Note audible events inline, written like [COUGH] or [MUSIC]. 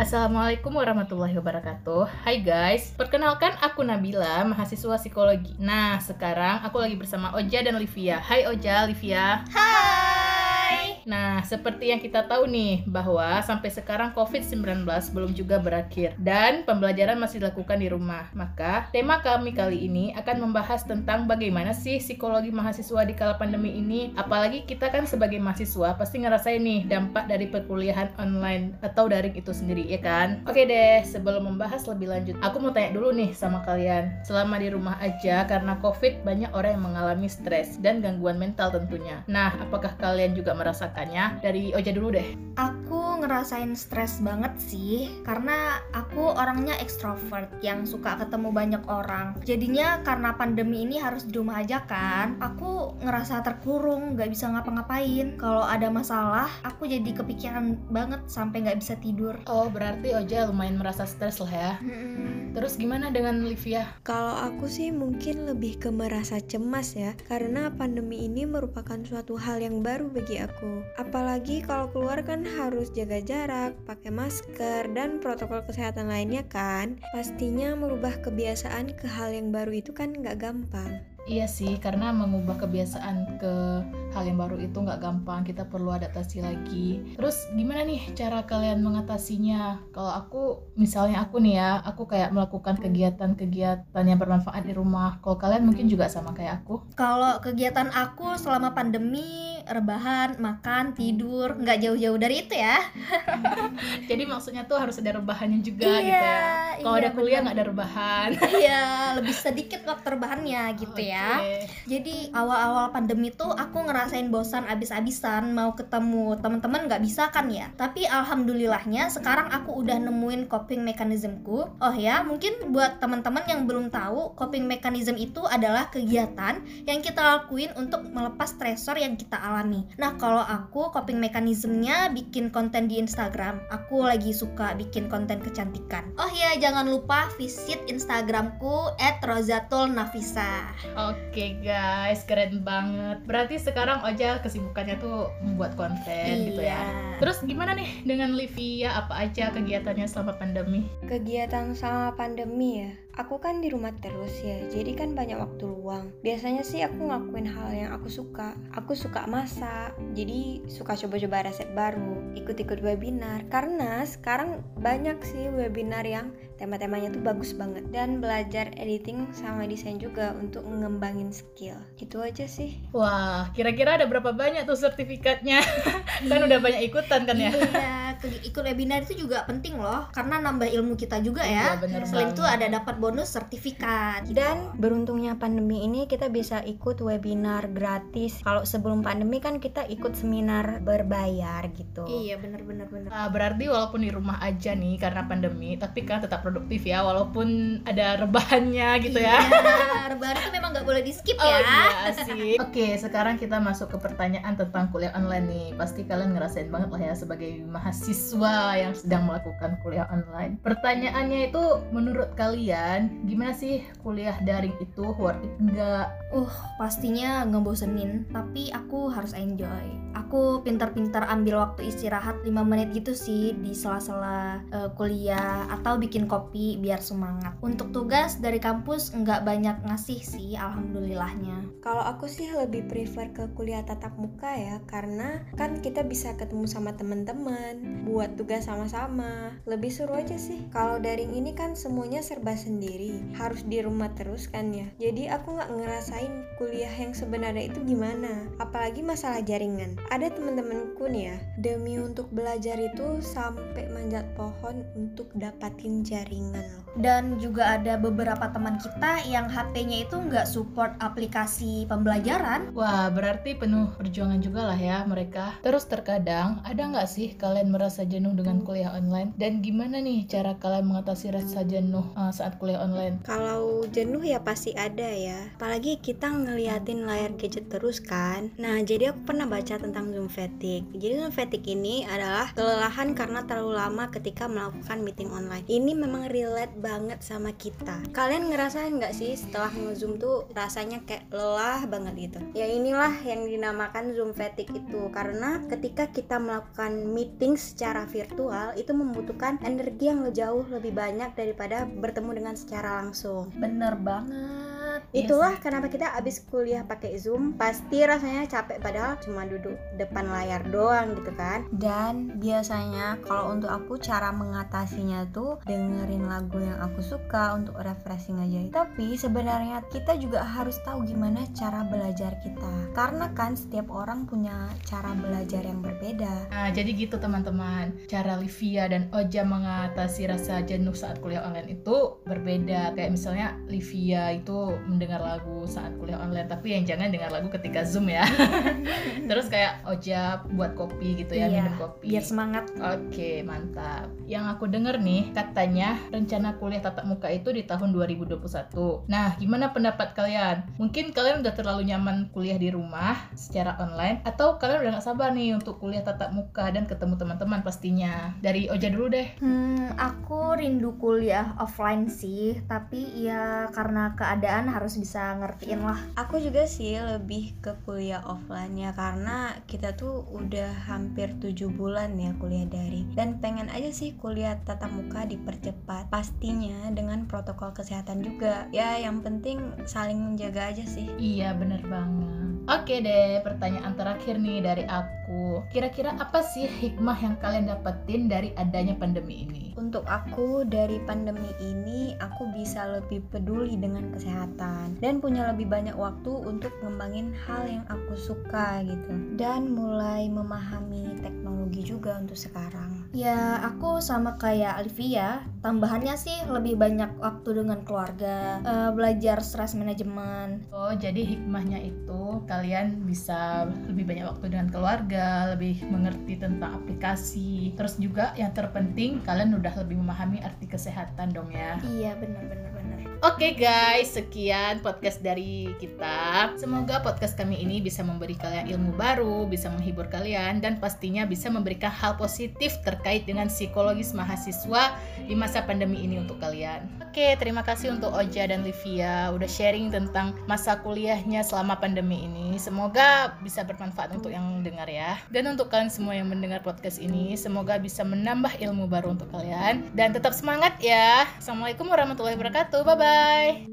Assalamualaikum warahmatullahi wabarakatuh. Hai guys, perkenalkan aku Nabila, mahasiswa psikologi. Nah, sekarang aku lagi bersama Oja dan Livia. Hai Oja, Livia. Hai Nah, seperti yang kita tahu nih, bahwa sampai sekarang COVID-19 belum juga berakhir Dan pembelajaran masih dilakukan di rumah. Maka, tema kami kali ini akan membahas tentang bagaimana sih psikologi mahasiswa di kala pandemi ini. Apalagi kita kan sebagai mahasiswa pasti ngerasain nih dampak dari perkuliahan online atau daring itu sendiri, ya kan? Oke deh, sebelum membahas lebih lanjut, aku mau tanya dulu nih sama kalian. Selama di rumah aja, karena COVID banyak orang yang mengalami stres dan gangguan mental tentunya. Nah, apakah kalian juga merasakan merasakannya? Dari Oja dulu deh. Aku ngerasain stres banget sih, karena aku orangnya ekstrovert yang suka ketemu banyak orang. Jadinya karena pandemi ini harus di rumah aja kan, aku ngerasa terkurung, gak bisa ngapa-ngapain. Kalau ada masalah, aku jadi kepikiran banget sampai gak bisa tidur. Oh, berarti Oja lumayan merasa stres lah ya. Hmm. Terus gimana dengan Livia? Kalau aku sih mungkin lebih ke merasa cemas ya, karena pandemi ini merupakan suatu hal yang baru bagi aku. Apalagi kalau keluar kan harus jaga jarak, pakai masker, dan protokol kesehatan lainnya kan. Pastinya merubah kebiasaan ke hal yang baru itu kan nggak gampang. Iya sih, karena mengubah kebiasaan ke hal yang baru itu nggak gampang. Kita perlu adaptasi lagi. Terus gimana nih cara kalian mengatasinya? Kalau aku, misalnya aku nih ya, aku kayak melakukan kegiatan-kegiatan yang bermanfaat di rumah. Kalau kalian mungkin juga sama kayak aku. Kalau kegiatan aku selama pandemi, rebahan, makan, tidur, nggak jauh-jauh dari itu ya. [LAUGHS] Jadi maksudnya tuh harus ada rebahannya juga Iya, gitu ya. Kalau iya, ada kuliah nggak ada rebahan. [LAUGHS] Iya, lebih sedikit waktu rebahannya gitu ya. Oke. Jadi awal-awal pandemi tuh aku ngerasain bosan abis-abisan mau ketemu teman-teman nggak bisa kan ya. Tapi alhamdulillahnya sekarang aku udah nemuin coping mechanismku. Oh ya, mungkin buat teman-teman yang belum tahu, coping mechanism itu adalah kegiatan yang kita lakuin untuk melepas stresor yang kita alami. Nah, kalau aku coping mechanismnya bikin konten di Instagram. Aku lagi suka bikin konten kecantikan. Oh ya, jangan lupa visit Instagramku @rozatulnafisa. Oke guys, keren banget. Berarti sekarang Oja kesibukannya tuh membuat konten gitu ya. Iya. Terus gimana nih dengan Livia? Apa aja kegiatannya selama pandemi? Kegiatan sama pandemi ya, aku kan di rumah terus ya, jadi kan banyak waktu luang. Biasanya sih aku ngelakuin hal yang aku suka. Aku suka masak, jadi suka coba-coba resep baru, ikut-ikut webinar. Karena sekarang banyak sih webinar yang tema-temanya tuh bagus banget. Dan belajar editing sama desain juga untuk ngembangin skill. Itu aja sih. Wah, kira-kira ada berapa banyak tuh sertifikatnya? [LAUGHS] kan udah banyak ikutan kan ya? Iya, ikut webinar itu juga penting loh, karena nambah ilmu kita juga Iya, ya. bener Selain itu ada dapat bonus sertifikat. Dan beruntungnya pandemi ini kita bisa ikut webinar gratis. Kalau sebelum pandemi kan kita ikut seminar berbayar gitu. Iya, bener-bener bener. Nah, berarti walaupun di rumah aja nih karena pandemi, tapi kan tetap produktif ya, walaupun ada rebahannya gitu ya. Iya, rebahan itu memang nggak boleh di skip Oh ya. iya sih. Oke, sekarang kita masuk ke pertanyaan tentang kuliah online nih. Pasti kalian ngerasain banget lah ya sebagai mahasiswa yang sedang melakukan kuliah online. Pertanyaannya itu menurut kalian gimana sih kuliah daring itu worth it enggak? Uh, pastinya ngebosenin, tapi aku harus enjoy. Aku pintar-pintar ambil waktu istirahat 5 menit gitu sih di sela-sela eh, kuliah atau bikin kopi biar semangat. Untuk tugas dari kampus nggak banyak ngasih sih, alhamdulillahnya. Kalau aku sih lebih prefer ke kuliah tatap muka ya, karena kan kita bisa ketemu sama teman-teman, buat tugas sama-sama. Lebih seru aja sih. Kalau daring ini kan semuanya serba sendiri, harus di rumah terus kan ya. Jadi aku nggak ngerasain kuliah yang sebenarnya itu gimana. Apalagi masalah jaringan. Ada teman-temanku nih ya, demi untuk belajar itu sampai manjat pohon untuk dapatin jaringan loh. Dan juga ada beberapa teman kita yang HP-nya itu nggak support aplikasi pembelajaran. Wah, berarti penuh perjuangan juga lah ya mereka. Terus terkadang, ada nggak sih kalian merasa jenuh dengan kuliah online? Dan gimana nih cara kalian mengatasi rasa jenuh uh, saat kuliah online? Kalau jenuh ya pasti ada ya. Apalagi kita ngeliatin layar gadget terus kan. Nah, jadi aku pernah baca tentang Zoom fatigue. Jadi Zoom fatigue ini adalah kelelahan karena terlalu lama ketika melakukan meeting online. Ini memang relate banget sama kita. Kalian ngerasain nggak sih setelah nge-zoom tuh rasanya kayak lelah banget gitu? Ya inilah yang dinamakan Zoom fatigue itu karena ketika kita melakukan meeting secara virtual itu membutuhkan energi yang jauh lebih banyak daripada bertemu dengan secara langsung. Bener banget. Itulah kenapa kita abis kuliah pakai Zoom pasti rasanya capek padahal cuma duduk depan layar doang gitu kan. Dan biasanya kalau untuk aku cara mengatasinya tuh dengerin lagu yang aku suka untuk refreshing aja. Tapi sebenarnya kita juga harus tahu gimana cara belajar kita. Karena kan setiap orang punya cara belajar yang berbeda. Nah, jadi gitu teman-teman. Cara Livia dan Oja mengatasi rasa jenuh saat kuliah online itu berbeda. Kayak misalnya Livia itu mendengar lagu saat kuliah online, tapi yang jangan dengar lagu ketika Zoom ya. [LAUGHS] Terus kayak Oja buat kopi gitu ya, Iya, minum kopi. Biar semangat. Oke, mantap. Yang aku denger nih, katanya rencana kuliah tatap muka itu di tahun 2021. Nah, gimana pendapat kalian? Mungkin kalian udah terlalu nyaman kuliah di rumah secara online, atau kalian udah gak sabar nih untuk kuliah tatap muka dan ketemu teman-teman pastinya. Dari Oja dulu deh. Hmm, aku rindu kuliah offline sih, tapi ya karena keadaan harus bisa ngertiin lah. Aku juga sih lebih ke kuliah offline ya karena kita tuh udah hampir 7 bulan ya kuliah dari dan pengen aja sih kuliah tatap muka dipercepat pastinya dengan protokol kesehatan juga ya yang penting saling menjaga aja sih Iya, bener banget. Oke deh, pertanyaan terakhir nih dari aku. Kira-kira apa sih hikmah yang kalian dapetin dari adanya pandemi ini? Untuk aku dari pandemi ini aku bisa lebih peduli dengan kesehatan dan punya lebih banyak waktu untuk ngembangin hal yang aku suka gitu dan mulai memahami teknologi juga untuk sekarang. Ya, aku sama kayak Olivia. Tambahannya sih lebih banyak waktu dengan keluarga, eh, belajar stress management. Oh, jadi hikmahnya itu kalian bisa lebih banyak waktu dengan keluarga, lebih mengerti tentang aplikasi. Terus juga yang terpenting kalian udah lebih memahami arti kesehatan dong ya. Iya, benar Oke guys, sekian podcast dari kita. Semoga podcast kami ini bisa memberi kalian ilmu baru, bisa menghibur kalian, dan pastinya bisa memberikan hal positif terkait dengan psikologis mahasiswa di masa pandemi ini untuk kalian. Oke, terima kasih untuk Oja dan Livia udah sharing tentang masa kuliahnya selama pandemi ini. Semoga bisa bermanfaat untuk yang dengar ya. Dan untuk kalian semua yang mendengar podcast ini, semoga bisa menambah ilmu baru untuk kalian. Dan tetap semangat ya. Assalamualaikum warahmatullahi wabarakatuh. Bye-bye bye.